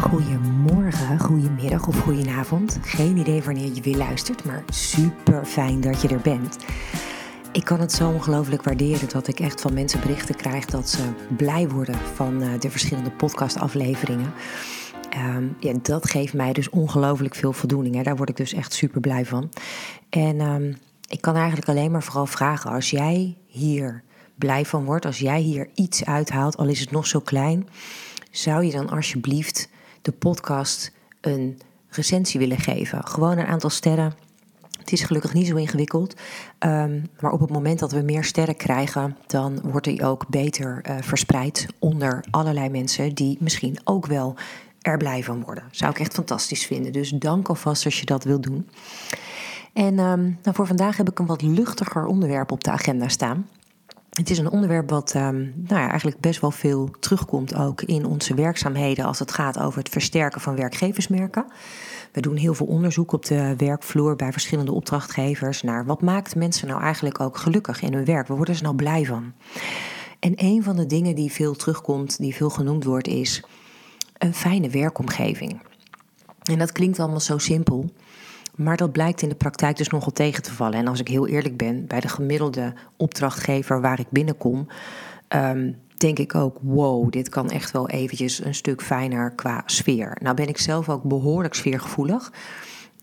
Goedemorgen, goedemiddag of goedenavond. Geen idee wanneer je weer luistert, maar super fijn dat je er bent. Ik kan het zo ongelooflijk waarderen dat ik echt van mensen berichten krijg dat ze blij worden van eh, de verschillende podcastafleveringen. Um, ja, dat geeft mij dus ongelooflijk veel voldoening. Hè. Daar word ik dus echt super blij van. En um, ik kan eigenlijk alleen maar vooral vragen: als jij hier blij van wordt, als jij hier iets uithaalt, al is het nog zo klein, zou je dan alsjeblieft de podcast een recensie willen geven. Gewoon een aantal sterren. Het is gelukkig niet zo ingewikkeld. Um, maar op het moment dat we meer sterren krijgen, dan wordt die ook beter uh, verspreid onder allerlei mensen die misschien ook wel er blij van worden. Zou ik echt fantastisch vinden. Dus dank alvast als je dat wilt doen. En um, nou voor vandaag heb ik een wat luchtiger onderwerp op de agenda staan. Het is een onderwerp wat um, nou ja, eigenlijk best wel veel terugkomt ook in onze werkzaamheden als het gaat over het versterken van werkgeversmerken. We doen heel veel onderzoek op de werkvloer bij verschillende opdrachtgevers naar wat maakt mensen nou eigenlijk ook gelukkig in hun werk. Waar worden ze nou blij van? En een van de dingen die veel terugkomt, die veel genoemd wordt, is een fijne werkomgeving. En dat klinkt allemaal zo simpel. Maar dat blijkt in de praktijk dus nogal tegen te vallen. En als ik heel eerlijk ben, bij de gemiddelde opdrachtgever waar ik binnenkom, um, denk ik ook: wow, dit kan echt wel eventjes een stuk fijner qua sfeer. Nou ben ik zelf ook behoorlijk sfeergevoelig.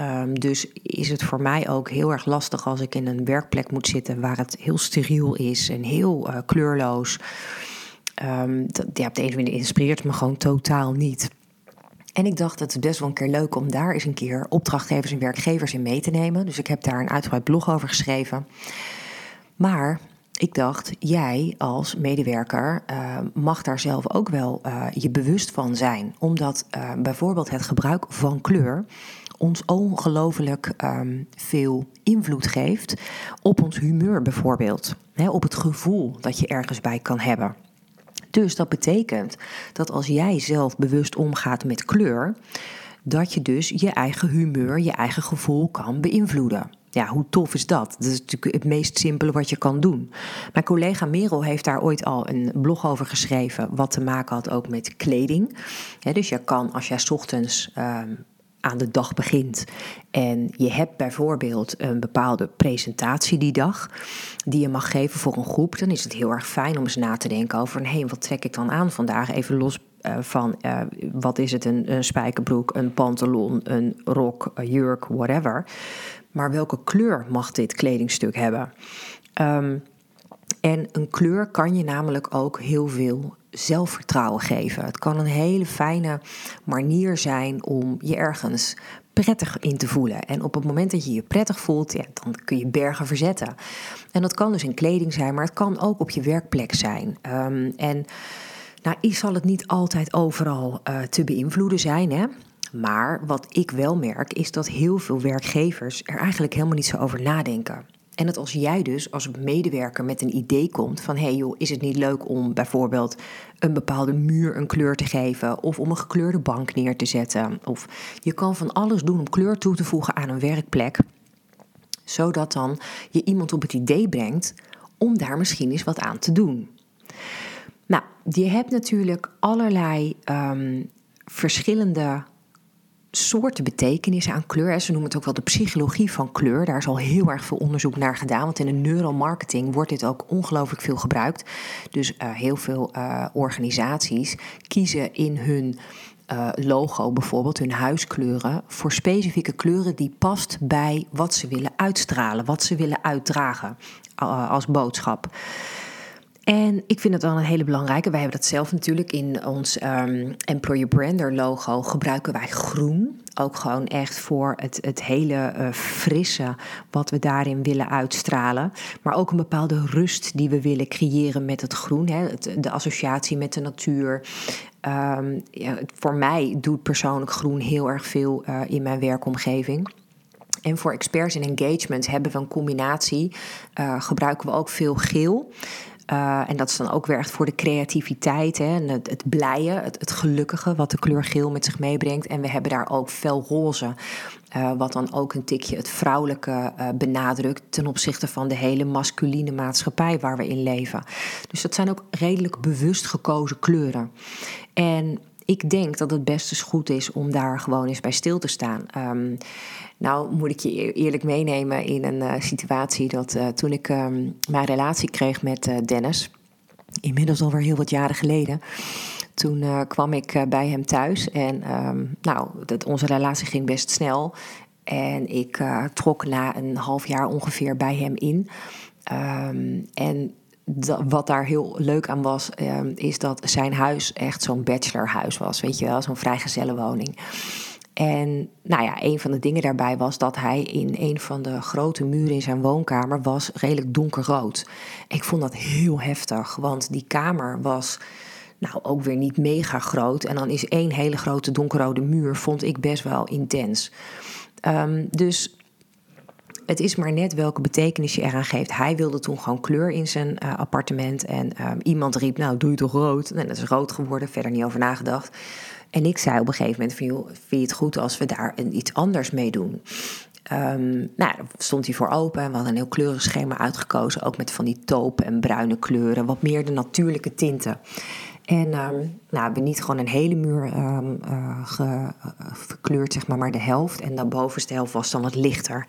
Um, dus is het voor mij ook heel erg lastig als ik in een werkplek moet zitten waar het heel steriel is en heel uh, kleurloos. Dat, ja, op de ene manier inspireert me gewoon totaal niet. En ik dacht, het best wel een keer leuk om daar eens een keer opdrachtgevers en werkgevers in mee te nemen. Dus ik heb daar een uitgebreid blog over geschreven. Maar ik dacht, jij als medewerker uh, mag daar zelf ook wel uh, je bewust van zijn. Omdat uh, bijvoorbeeld het gebruik van kleur ons ongelooflijk um, veel invloed geeft op ons humeur bijvoorbeeld. He, op het gevoel dat je ergens bij kan hebben. Dus dat betekent dat als jij zelf bewust omgaat met kleur, dat je dus je eigen humeur, je eigen gevoel kan beïnvloeden. Ja, hoe tof is dat? Dat is natuurlijk het meest simpele wat je kan doen. Mijn collega Merel heeft daar ooit al een blog over geschreven, wat te maken had ook met kleding. dus je kan, als jij ochtends um, aan de dag begint en je hebt bijvoorbeeld een bepaalde presentatie die dag die je mag geven voor een groep, dan is het heel erg fijn om eens na te denken over hé, wat trek ik dan aan vandaag? Even los uh, van uh, wat is het, een, spijkerbroek, een pantalon, een rok, een jurk, whatever. Maar welke kleur mag dit kledingstuk hebben? Um, en een kleur kan je namelijk ook heel veel zelfvertrouwen geven. Het kan een hele fijne manier zijn om je ergens prettig in te voelen. En op het moment dat je je prettig voelt, ja, dan kun je bergen verzetten. En dat kan dus in kleding zijn, maar het kan ook op je werkplek zijn. Um, en nou, zal het niet altijd overal uh, te beïnvloeden zijn, hè? Maar wat ik wel merk, is dat heel veel werkgevers er eigenlijk helemaal niet zo over nadenken. En dat als jij dus als medewerker met een idee komt van hé hey joh, is het niet leuk om bijvoorbeeld een bepaalde muur een kleur te geven of om een gekleurde bank neer te zetten. Of je kan van alles doen om kleur toe te voegen aan een werkplek, zodat dan je iemand op het idee brengt om daar misschien eens wat aan te doen. Nou, je hebt natuurlijk allerlei um, verschillende soorten betekenissen aan kleur. Ze noemen het ook wel de psychologie van kleur. Daar is al heel erg veel onderzoek naar gedaan. Want in de neuromarketing wordt dit ook ongelooflijk veel gebruikt. Dus uh, heel veel uh, organisaties kiezen in hun uh, logo, bijvoorbeeld hun huiskleuren, voor specifieke kleuren die past bij wat ze willen uitstralen, wat ze willen uitdragen als boodschap. En ik vind het dan een hele belangrijke. Wij hebben dat zelf natuurlijk in ons um, Employer Brander logo gebruiken wij groen. Ook gewoon echt voor het, het hele uh, frisse wat we daarin willen uitstralen. Maar ook een bepaalde rust die we willen creëren met het groen. Hè. De associatie met de natuur. Um, ja, voor mij doet persoonlijk groen heel erg veel uh, in mijn werkomgeving. En voor experts in engagement hebben we een combinatie. Uh, gebruiken we ook veel geel. Uh, en dat is dan ook weer echt voor de creativiteit hè, en het, het blije, het, gelukkige wat de kleur geel met zich meebrengt. En we hebben daar ook fel roze, uh, wat dan ook een tikje het vrouwelijke uh, benadrukt ten opzichte van de hele masculine maatschappij waar we in leven. Dus dat zijn ook redelijk bewust gekozen kleuren. En ik denk dat het best eens goed is om daar gewoon eens bij stil te staan. Um, nou, moet ik je eerlijk meenemen in een uh, situatie dat uh, toen ik um, mijn relatie kreeg met uh, Dennis, inmiddels alweer heel wat jaren geleden. Toen kwam ik bij hem thuis en um, nou, dat, onze relatie ging best snel. En ik trok na een half jaar ongeveer bij hem in. Um, wat daar heel leuk aan was, um, is dat zijn huis echt zo'n bachelorhuis was. Weet je wel, zo'n vrijgezellenwoning. En nou ja, een van de dingen daarbij was dat hij in een van de grote muren in zijn woonkamer was redelijk donkerrood. Ik vond dat heel heftig, want die kamer was nou ook weer niet mega groot. En dan is één hele grote donkerrode muur, vond ik best wel intens. Um, dus het is maar net welke betekenis je eraan geeft. Hij wilde toen gewoon kleur in zijn uh, appartement. En um, iemand riep, nou doe je toch rood? En dat is rood geworden, verder niet over nagedacht. En ik zei op een gegeven moment van, vind je het goed als we daar iets anders mee doen? Um, nou, daar stond hij voor open en we hadden een heel kleurig schema uitgekozen. Ook met van die taupe en bruine kleuren, wat meer de natuurlijke tinten. En um, nou, we niet gewoon een hele muur um, uh, ge, gekleurd, zeg maar, maar de helft. En de bovenste helft was dan wat lichter.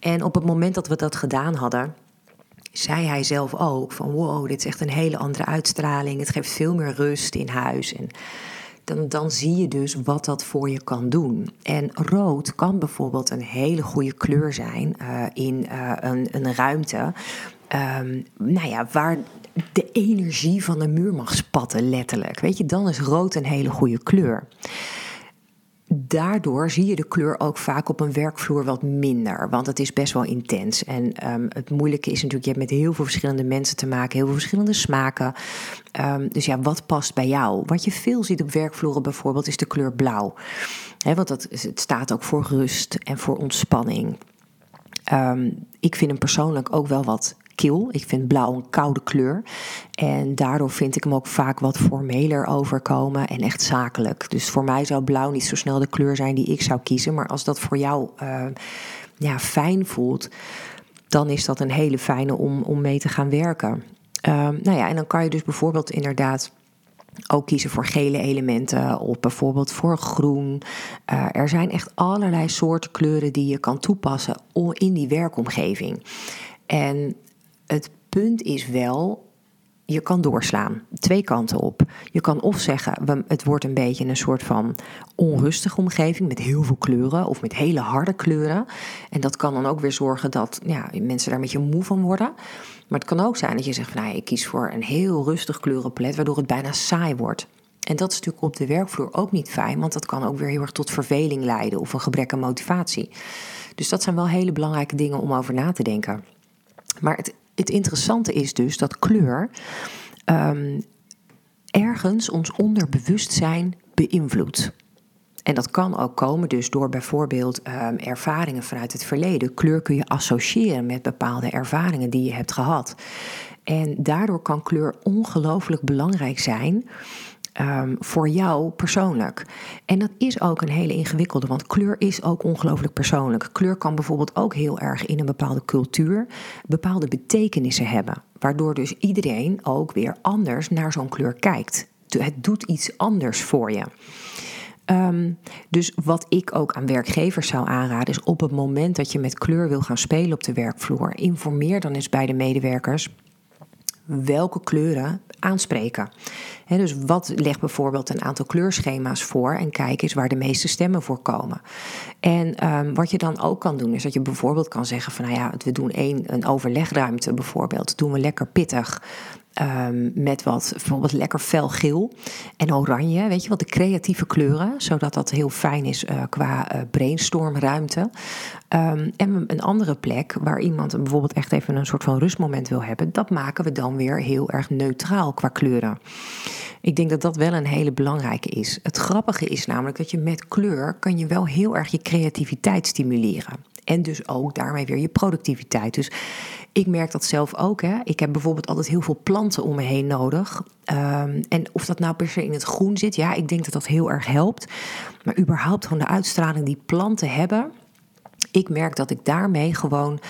En op het moment dat we dat gedaan hadden, zei hij zelf ook van wow, dit is echt een hele andere uitstraling. Het geeft veel meer rust in huis. En dan, dan zie je dus wat dat voor je kan doen. En rood kan bijvoorbeeld een hele goede kleur zijn uh, in uh, een, een ruimte. Um, nou ja, waar de energie van de muur mag spatten, letterlijk. Weet je, dan is rood een hele goede kleur daardoor zie je de kleur ook vaak op een werkvloer wat minder. Want het is best wel intens. En um, het moeilijke is natuurlijk, je hebt met heel veel verschillende mensen te maken, heel veel verschillende smaken. Um, dus ja, wat past bij jou? Wat je veel ziet op werkvloeren bijvoorbeeld, is de kleur blauw. He, want dat, het staat ook voor rust en voor ontspanning. Um, ik vind hem persoonlijk ook wel wat Ik vind blauw een koude kleur. En daardoor vind ik hem ook vaak wat formeler overkomen en echt zakelijk. Dus voor mij zou blauw niet zo snel de kleur zijn die ik zou kiezen. Maar als dat voor jou uh, ja, fijn voelt, dan is dat een hele fijne om, om mee te gaan werken. Uh, nou ja, en dan kan je dus bijvoorbeeld inderdaad ook kiezen voor gele elementen of bijvoorbeeld voor groen. Uh, er zijn echt allerlei soorten kleuren die je kan toepassen in die werkomgeving. En het punt is wel, je kan doorslaan. Twee kanten op. Je kan of zeggen, het wordt een beetje een soort van onrustige omgeving met heel veel kleuren of met hele harde kleuren. En dat kan dan ook weer zorgen dat ja, mensen daar een beetje moe van worden. Maar het kan ook zijn dat je zegt, van, nou, ik kies voor een heel rustig kleurenpalet, waardoor het bijna saai wordt. En dat is natuurlijk op de werkvloer ook niet fijn, want dat kan ook weer heel erg tot verveling leiden of een gebrek aan motivatie. Dus dat zijn wel hele belangrijke dingen om over na te denken. Maar het het interessante is dus dat kleur um, ergens ons onderbewustzijn beïnvloedt. En dat kan ook komen dus door bijvoorbeeld um, ervaringen vanuit het verleden. Kleur kun je associëren met bepaalde ervaringen die je hebt gehad. En daardoor kan kleur ongelooflijk belangrijk zijn um, voor jou persoonlijk. En dat is ook een hele ingewikkelde, want kleur is ook ongelooflijk persoonlijk. Kleur kan bijvoorbeeld ook heel erg in een bepaalde cultuur bepaalde betekenissen hebben, waardoor dus iedereen ook weer anders naar zo'n kleur kijkt. Het doet iets anders voor je. Um, dus wat ik ook aan werkgevers zou aanraden, is op het moment dat je met kleur wil gaan spelen op de werkvloer, informeer dan eens bij de medewerkers welke kleuren aanspreken. dus wat legt bijvoorbeeld een aantal kleurschema's voor en kijk eens waar de meeste stemmen voor komen. En um, wat je dan ook kan doen, is dat je bijvoorbeeld kan zeggen van nou ja, we doen één, een overlegruimte bijvoorbeeld, doen we lekker pittig. Um, met wat bijvoorbeeld lekker fel geel en oranje, weet je wat, de creatieve kleuren, zodat dat heel fijn is uh, qua uh, brainstormruimte. Um, en een andere plek waar iemand bijvoorbeeld echt even een soort van rustmoment wil hebben, dat maken we dan weer heel erg neutraal qua kleuren. Ik denk dat dat wel een hele belangrijke is. Het grappige is namelijk dat je met kleur kan je wel heel erg je creativiteit stimuleren. En dus ook daarmee weer je productiviteit. Dus ik merk dat zelf ook. Hè. Ik heb bijvoorbeeld altijd heel veel planten om me heen nodig. Ehm, en of dat nou per se in het groen zit, ja, ik denk dat dat heel erg helpt. Maar überhaupt gewoon de uitstraling die planten hebben. Ik merk dat ik daarmee gewoon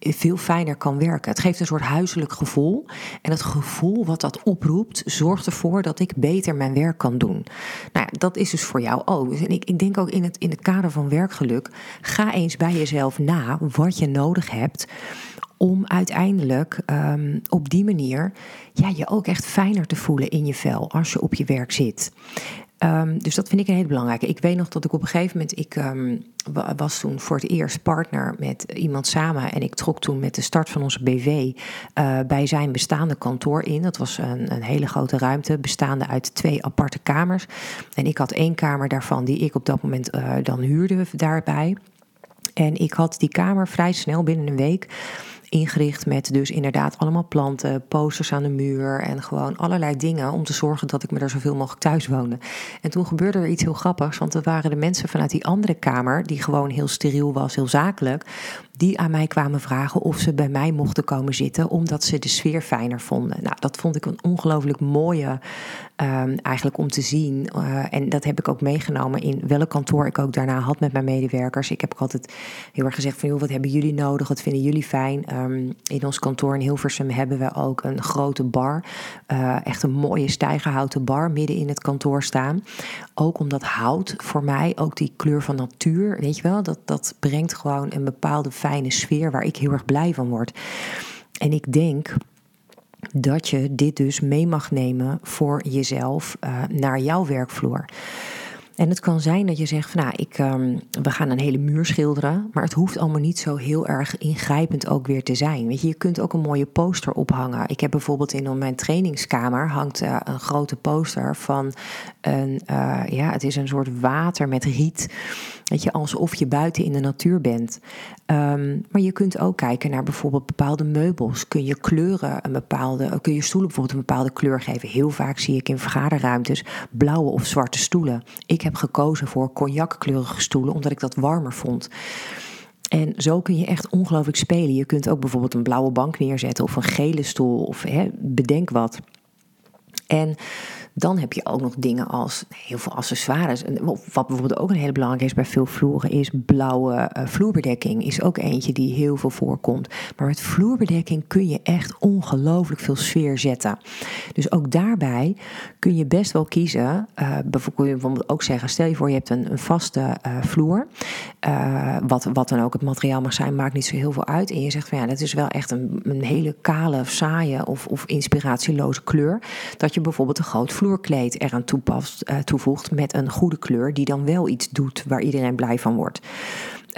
veel fijner kan werken. Het geeft een soort huiselijk gevoel. En het gevoel wat dat oproept, zorgt ervoor dat ik beter mijn werk kan doen. Nou ja, dat is dus voor jou ook. Dus en ik, ik denk ook in het, in het kader van werkgeluk, ga eens bij jezelf na wat je nodig hebt om uiteindelijk um, op die manier ja, je ook echt fijner te voelen in je vel als je op je werk zit. Um, dus dat vind ik een hele belangrijke. Ik weet nog dat ik op een gegeven moment, ik um, was toen voor het eerst partner met iemand samen. En ik trok toen met de start van onze BV uh, bij zijn bestaande kantoor in. Dat was een, een, hele grote ruimte, bestaande uit twee aparte kamers. En ik had één kamer daarvan die ik op dat moment uh, dan huurde daarbij. En ik had die kamer vrij snel binnen een week ingericht met dus inderdaad allemaal planten, posters aan de muur en gewoon allerlei dingen om te zorgen dat ik me daar zoveel mogelijk thuis woonde. En toen gebeurde er iets heel grappigs, want er waren de mensen vanuit die andere kamer, die gewoon heel steriel was, heel zakelijk, die aan mij kwamen vragen of ze bij mij mochten komen zitten, omdat ze de sfeer fijner vonden. Nou, dat vond ik een ongelooflijk mooie, um, eigenlijk om te zien. Uh, en dat heb ik ook meegenomen in welk kantoor ik ook daarna had met mijn medewerkers. Ik heb ook altijd heel erg gezegd van, joh, wat hebben jullie nodig? Wat vinden jullie fijn? Um, in ons kantoor in Hilversum hebben we ook een grote bar. Uh, echt een mooie stijgerhouten bar midden in het kantoor staan. Ook omdat hout voor mij, ook die kleur van natuur, weet je wel, dat, dat brengt gewoon een bepaalde fijne sfeer waar ik heel erg blij van word. En ik denk dat je dit dus mee mag nemen voor jezelf uh, naar jouw werkvloer. En het kan zijn dat je zegt van nou, ik, um, we gaan een hele muur schilderen. Maar het hoeft allemaal niet zo heel erg ingrijpend ook weer te zijn. Weet je, je kunt ook een mooie poster ophangen. Ik heb bijvoorbeeld in mijn trainingskamer hangt uh, een grote poster van een, uh, ja, het is een soort water met riet. Weet je, alsof je buiten in de natuur bent. Um, maar je kunt ook kijken naar bijvoorbeeld bepaalde meubels. Kun je kleuren een bepaalde, kun je stoelen bijvoorbeeld een bepaalde kleur geven. Heel vaak zie ik in vergaderruimtes blauwe of zwarte stoelen. Ik heb gekozen voor cognackleurige stoelen omdat ik dat warmer vond. En zo kun je echt ongelooflijk spelen. Je kunt ook bijvoorbeeld een blauwe bank neerzetten of een gele stoel of hè, bedenk wat. En dan heb je ook nog dingen als heel veel accessoires. Wat bijvoorbeeld ook een hele belangrijke is bij veel vloeren, is blauwe uh, vloerbedekking. Is ook eentje die heel veel voorkomt. Maar met vloerbedekking kun je echt ongelooflijk veel sfeer zetten. Dus ook daarbij kun je best wel kiezen. Uh, bijvoorbeeld ook zeggen: stel je voor, je hebt een, een vaste uh, vloer. wat, wat dan ook het materiaal mag zijn, maakt niet zo heel veel uit. En je zegt van ja, dat is wel echt een, een hele kale, saaie of, of inspiratieloze kleur. Dat je bijvoorbeeld een groot vloerkleed eraan toepast, uh, toevoegt met een goede kleur die dan wel iets doet waar iedereen blij van wordt.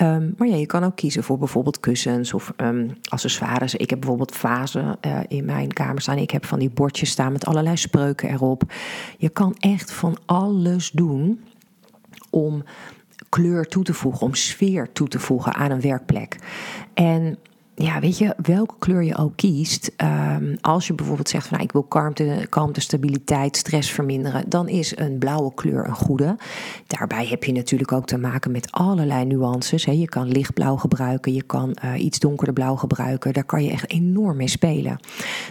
Um, maar ja, je kan ook kiezen voor bijvoorbeeld kussens of um, accessoires. Ik heb bijvoorbeeld vazen uh, in mijn kamer staan. Ik heb van die bordjes staan met allerlei spreuken erop. Je kan echt van alles doen om kleur toe te voegen, om sfeer toe te voegen aan een werkplek. En ja, weet je, welke kleur je ook kiest. Um, als je bijvoorbeeld zegt van nou, ik wil kalmte, kalmte, stabiliteit, stress verminderen, dan is een blauwe kleur een goede. Daarbij heb je natuurlijk ook te maken met allerlei nuances. Hè. Je kan lichtblauw gebruiken, je kan uh, iets donkerder blauw gebruiken. Daar kan je echt enorm mee spelen.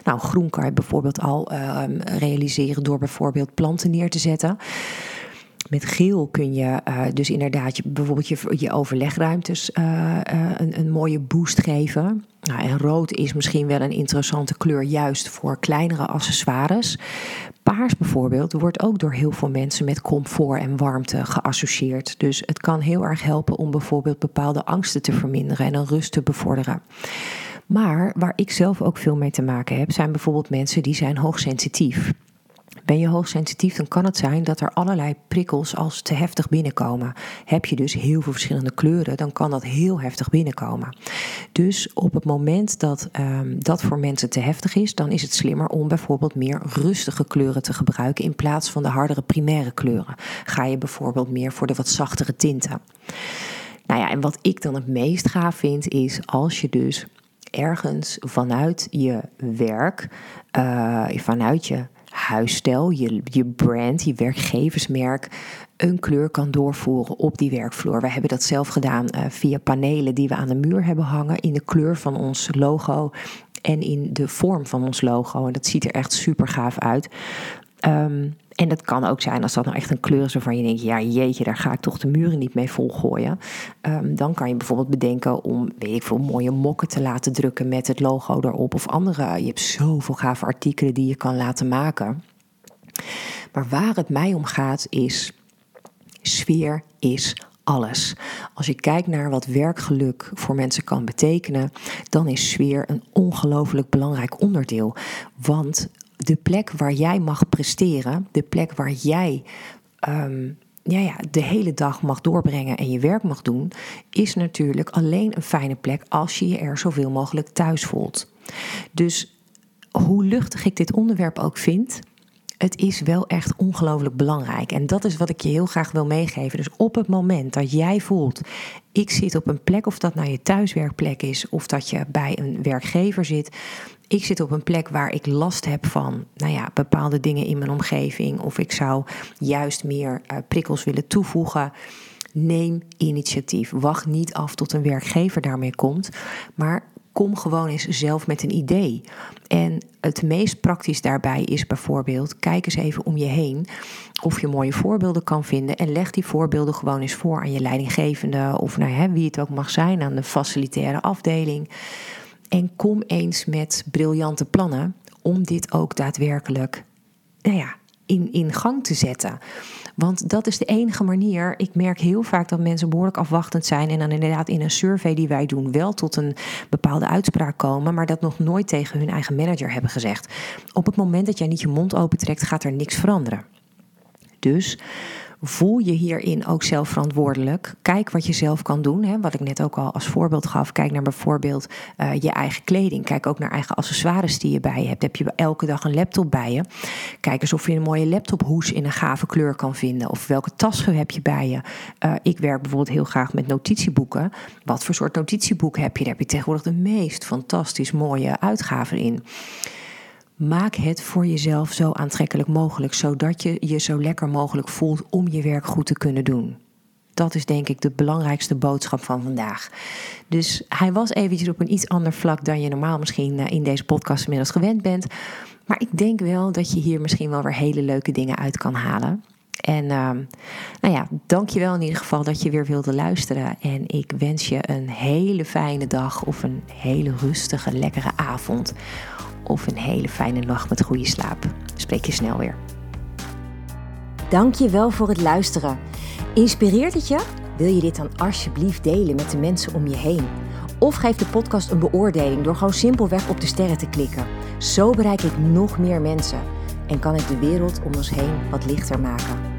Nou, groen kan je bijvoorbeeld al um, realiseren door bijvoorbeeld planten neer te zetten. Met geel kun je uh, dus inderdaad je, bijvoorbeeld je, je overlegruimtes uh, uh, een, een, mooie boost geven. Nou, en rood is misschien wel een interessante kleur, juist voor kleinere accessoires. Paars bijvoorbeeld wordt ook door heel veel mensen met comfort en warmte geassocieerd. Dus het kan heel erg helpen om bijvoorbeeld bepaalde angsten te verminderen en een rust te bevorderen. Maar waar ik zelf ook veel mee te maken heb, zijn bijvoorbeeld mensen die zijn hoogsensitief. Ben je hoogsensitief, dan kan het zijn dat er allerlei prikkels als te heftig binnenkomen. Heb je dus heel veel verschillende kleuren, dan kan dat heel heftig binnenkomen. Dus op het moment dat um, dat voor mensen te heftig is, dan is het slimmer om bijvoorbeeld meer rustige kleuren te gebruiken in plaats van de hardere primaire kleuren. Ga je bijvoorbeeld meer voor de wat zachtere tinten. Nou ja, en wat ik dan het meest gaaf vind, is als je dus ergens vanuit je werk, uh, vanuit je huisstijl, je, je brand, je werkgeversmerk een kleur kan doorvoeren op die werkvloer. We hebben dat zelf gedaan uh, via panelen die we aan de muur hebben hangen in de kleur van ons logo en in de vorm van ons logo. En dat ziet er echt super gaaf uit. Ehm, en dat kan ook zijn als dat nou echt een kleur is waarvan je denkt, ja jeetje, daar ga ik toch de muren niet mee volgooien. Um, dan kan je bijvoorbeeld bedenken om, weet ik veel, mooie mokken te laten drukken met het logo erop. Of andere, je hebt zoveel gave artikelen die je kan laten maken. Maar waar het mij om gaat is, sfeer is alles. Als je kijkt naar wat werkgeluk voor mensen kan betekenen, dan is sfeer een ongelooflijk belangrijk onderdeel. Want de plek waar jij mag presteren, de plek waar jij ehm, ja, ja, de hele dag mag doorbrengen en je werk mag doen, is natuurlijk alleen een fijne plek als je je er zoveel mogelijk thuis voelt. Dus hoe luchtig ik dit onderwerp ook vind, het is wel echt ongelooflijk belangrijk. En dat is wat ik je heel graag wil meegeven. Dus op het moment dat jij voelt, ik zit op een plek, of dat nou je thuiswerkplek is, of dat je bij een werkgever zit. Ik zit op een plek waar ik last heb van nou ja, bepaalde dingen in mijn omgeving. Of ik zou juist meer uh, prikkels willen toevoegen. Neem initiatief. Wacht niet af tot een werkgever daarmee komt. Maar kom gewoon eens zelf met een idee. En het meest praktisch daarbij is bijvoorbeeld: kijk eens even om je heen of je mooie voorbeelden kan vinden. En leg die voorbeelden gewoon eens voor aan je leidinggevende of nou, hè, wie het ook mag zijn, aan de facilitaire afdeling. En kom eens met briljante plannen om dit ook daadwerkelijk nou ja, in, in gang te zetten. Want dat is de enige manier. Ik merk heel vaak dat mensen behoorlijk afwachtend zijn. En dan inderdaad in een survey die wij doen wel tot een bepaalde uitspraak komen. Maar dat nog nooit tegen hun eigen manager hebben gezegd. Op het moment dat jij niet je mond opentrekt, gaat er niks veranderen. Dus voel je hierin ook zelf verantwoordelijk. Kijk wat je zelf kan doen. Hè. Wat ik net ook al als voorbeeld gaf. Kijk naar bijvoorbeeld uh, je eigen kleding. Kijk ook naar eigen accessoires die je bij je hebt. Heb je elke dag een laptop bij je? Kijk eens of je een mooie laptophoes in een gave kleur kan vinden. Of welke tas heb je bij je? Uh, ik werk bijvoorbeeld heel graag met notitieboeken. Wat voor soort notitieboek heb je? Daar heb je tegenwoordig de meest fantastisch mooie uitgaven in. Maak het voor jezelf zo aantrekkelijk mogelijk, zodat je je zo lekker mogelijk voelt om je werk goed te kunnen doen. Dat is denk ik de belangrijkste boodschap van vandaag. Dus hij was eventjes op een iets ander vlak dan je normaal misschien eh, in deze podcast inmiddels gewend bent. Maar ik denk wel dat je hier misschien wel weer hele leuke dingen uit kan halen. En uh, nou ja, dankjewel in ieder geval dat je weer wilde luisteren. En ik wens je een hele fijne dag of een hele rustige, lekkere avond of een hele fijne nacht met goede slaap. Spreek je snel weer. Dank je wel voor het luisteren. Inspireert het je? Wil je dit dan alsjeblieft delen met de mensen om je heen? Of geef de podcast een beoordeling door gewoon simpelweg op de sterren te klikken. Zo bereik ik nog meer mensen en kan ik de wereld om ons heen wat lichter maken.